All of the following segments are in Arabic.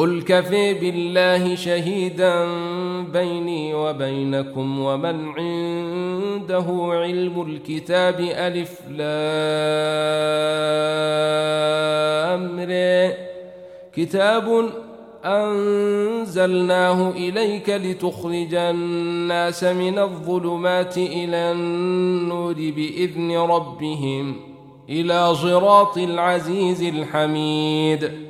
قل كفي بالله شهيدا بيني وبينكم ومن عنده علم الكتاب ألف لامر كتاب أنزلناه إليك لتخرج الناس من الظلمات إلى النور بإذن ربهم إلى صراط العزيز الحميد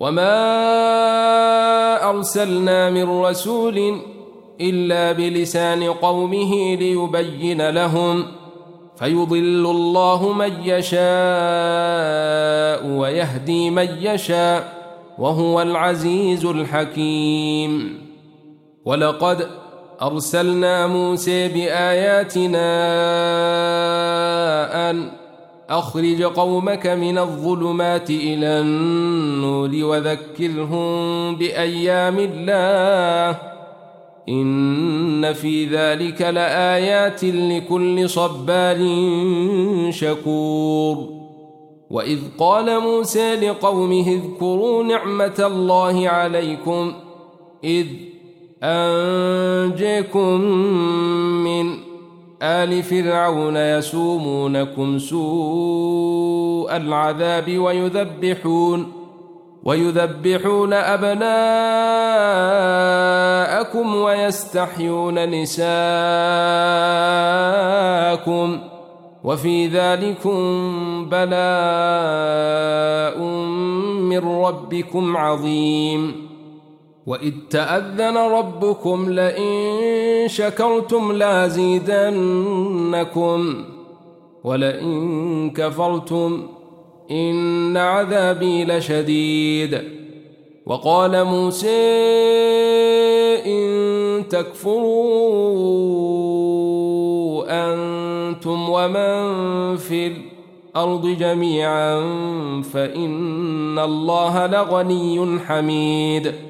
وما ارسلنا من رسول الا بلسان قومه ليبين لهم فيضل الله من يشاء ويهدي من يشاء وهو العزيز الحكيم ولقد ارسلنا موسى باياتنا ان أخرج قومك من الظلمات إلى النور وذكرهم بأيام الله. إن في ذلك لآيات لكل صبار شكور. وإذ قال موسى لقومه اذكروا نعمة الله عليكم إذ أنجيكم من آل فرعون يسومونكم سوء العذاب ويذبحون ويذبحون أبناءكم ويستحيون نساءكم وفي ذلكم بلاء من ربكم عظيم. وإذ تأذن ربكم لئن شكرتم لازيدنكم ولئن كفرتم إن عذابي لشديد. وقال موسى إن تكفروا أنتم ومن في الأرض جميعا فإن الله لغني حميد.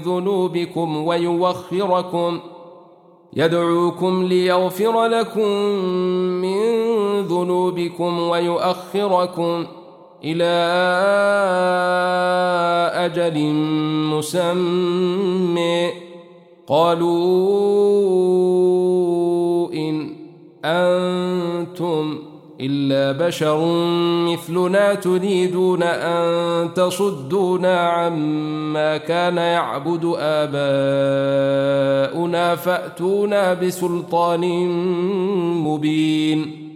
ذنوبكم ويوخركم يدعوكم ليغفر لكم من ذنوبكم ويؤخركم إلى أجل مسمى قالوا إن أنتم إلا بشر مثلنا تريدون أن تصدونا عما كان يعبد آباؤنا فأتونا بسلطان مبين.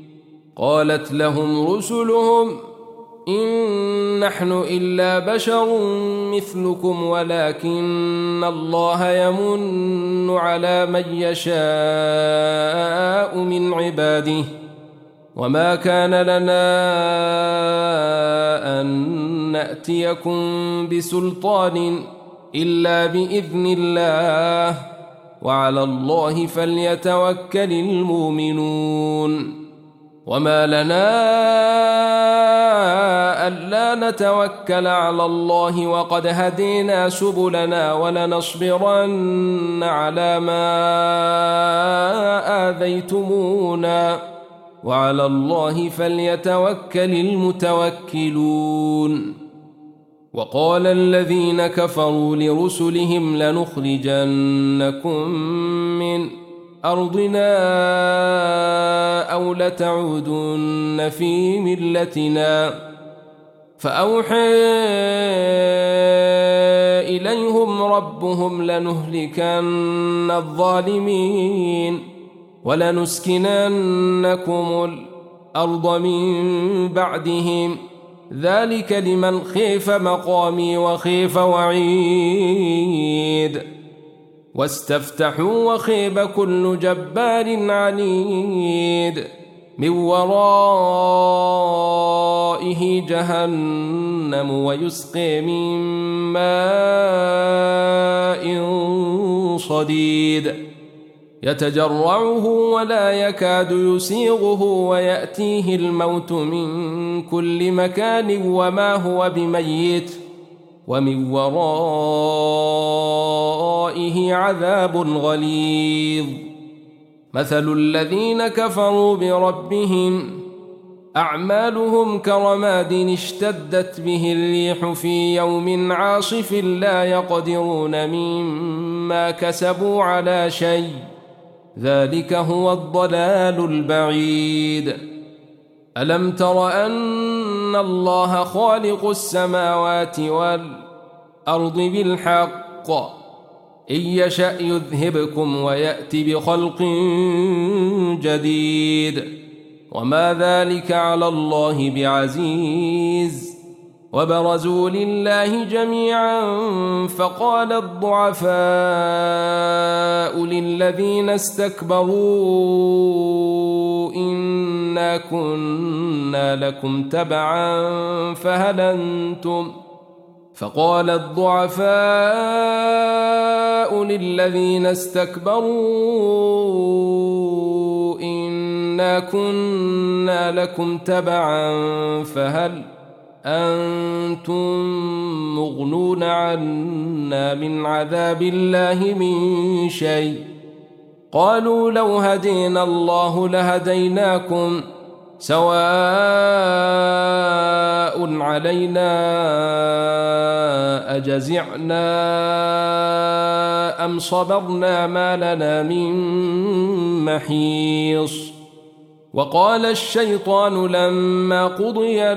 قالت لهم رسلهم إن نحن إلا بشر مثلكم ولكن الله يمن على من يشاء من عباده. وما كان لنا أن نأتيكم بسلطان إلا بإذن الله وعلى الله فليتوكل المؤمنون وما لنا ألا نتوكل على الله وقد هدينا سبلنا ولنصبرن على ما آذيتمونا وعلى الله فليتوكل المتوكلون. وقال الذين كفروا لرسلهم لنخرجنكم من أرضنا أو لتعودن في ملتنا. فأوحى إليهم ربهم لنهلكن الظالمين. ولنسكننكم الأرض من بعدهم. ذلك لمن خيف مقامي وخيف وعيد. واستفتحوا وخيب كل جبار عنيد. من ورائه جهنم ويسقي من ماء صديد. يتجرعه ولا يكاد يسيغه ويأتيه الموت من كل مكان وما هو بميت ومن ورائه عذاب غليظ. مثل الذين كفروا بربهم أعمالهم كرماد اشتدت به الريح في يوم عاصف لا يقدرون مما كسبوا على شيء. ذلك هو الضلال البعيد. ألم تر أن الله خالق السماوات والأرض بالحق؟ إن يشأ يذهبكم ويأتي بخلق جديد. وما ذلك على الله بعزيز. وبرزوا لله جميعا فقال الضعفاء للذين استكبروا إنا كنا لكم تبعا فهل أنتم فقال الضعفاء للذين استكبروا إنا كنا لكم تبعا فهل أنتم مغنون عنا من عذاب الله من شيء. قالوا لو هدينا الله لهديناكم سواء علينا أجزعنا أم صبرنا ما لنا من محيص. وقال الشيطان لما قضي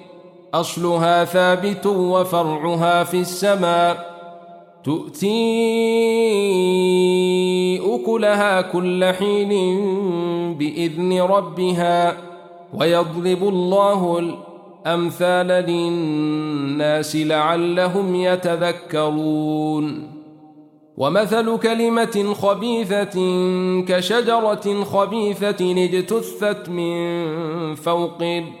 أصلها ثابت وفرعها في السماء. تؤتي أكلها كل حين بإذن ربها ويضرب الله الأمثال للناس لعلهم يتذكرون. ومثل كلمة خبيثة كشجرة خبيثة اجتثت من فوق الأرض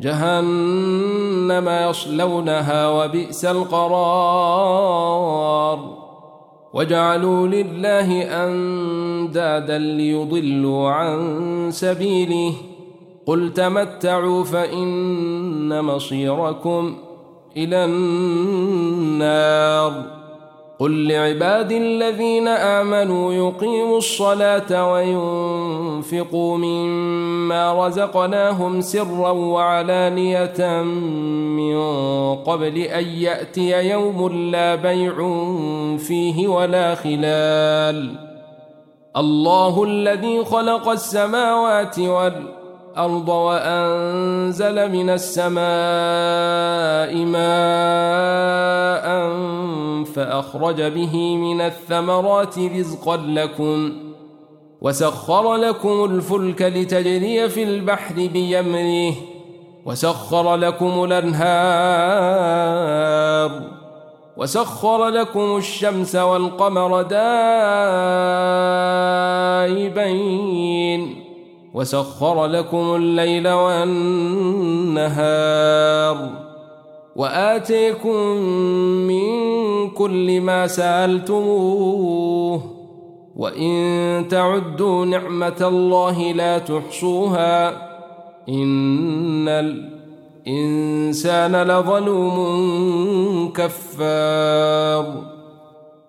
جهنم يصلونها وبئس القرار. وجعلوا لله أندادا ليضلوا عن سبيله. قل تمتعوا فإن مصيركم إلى النار. قل لعباد الذين آمنوا يقيموا الصلاة وينفقوا مما رزقناهم سرا وعلانية من قبل أن يأتي يوم لا بيع فيه ولا خلال. الله الذي خلق السماوات والأرض وأنزل من السماء ماء فأخرج به من الثمرات رزقا لكم وسخر لكم الفلك لتجري في البحر بيمره وسخر لكم الأنهار وسخر لكم الشمس والقمر دائبين وسخر لكم الليل والنهار وآتيكم من كل ما سألتموه وإن تعدوا نعمة الله لا تحصوها إن الإنسان لظلوم كفار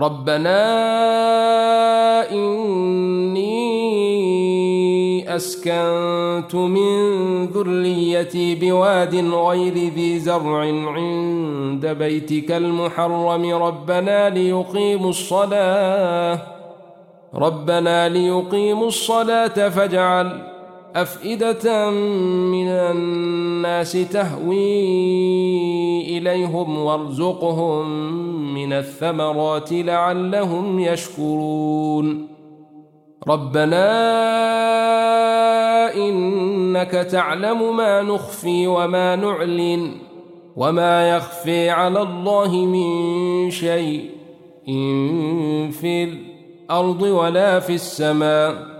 ربنا إني أسكنت من ذريتي بواد غير ذي زرع عند بيتك المحرم. ربنا ليقيموا الصلاة. ربنا ليقيموا الصلاة فاجعل أفئدة من الناس تهوي إليهم وارزقهم من الثمرات لعلهم يشكرون. ربنا إنك تعلم ما نخفي وما نعلن وما يخفي على الله من شيء إن في الأرض ولا في السماء.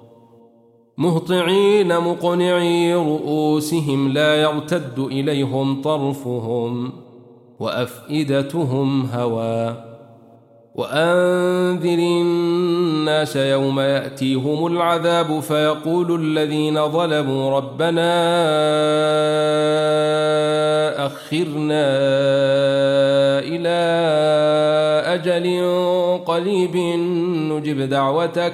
مهطعين مقنعي رؤوسهم لا يرتد إليهم طرفهم وأفئدتهم هوى. وأنذر الناس يوم يأتيهم العذاب فيقول الذين ظلموا ربنا أخرنا إلى أجل قريب نجب دعوتك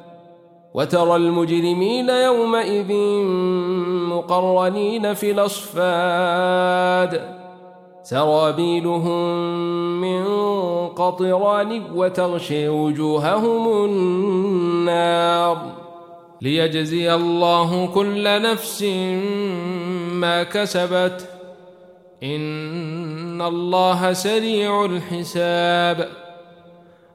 وترى المجرمين يومئذ مقرنين في الأصفاد. سرابيلهم من قطران وتغشي وجوههم النار. ليجزي الله كل نفس ما كسبت. إن الله سريع الحساب.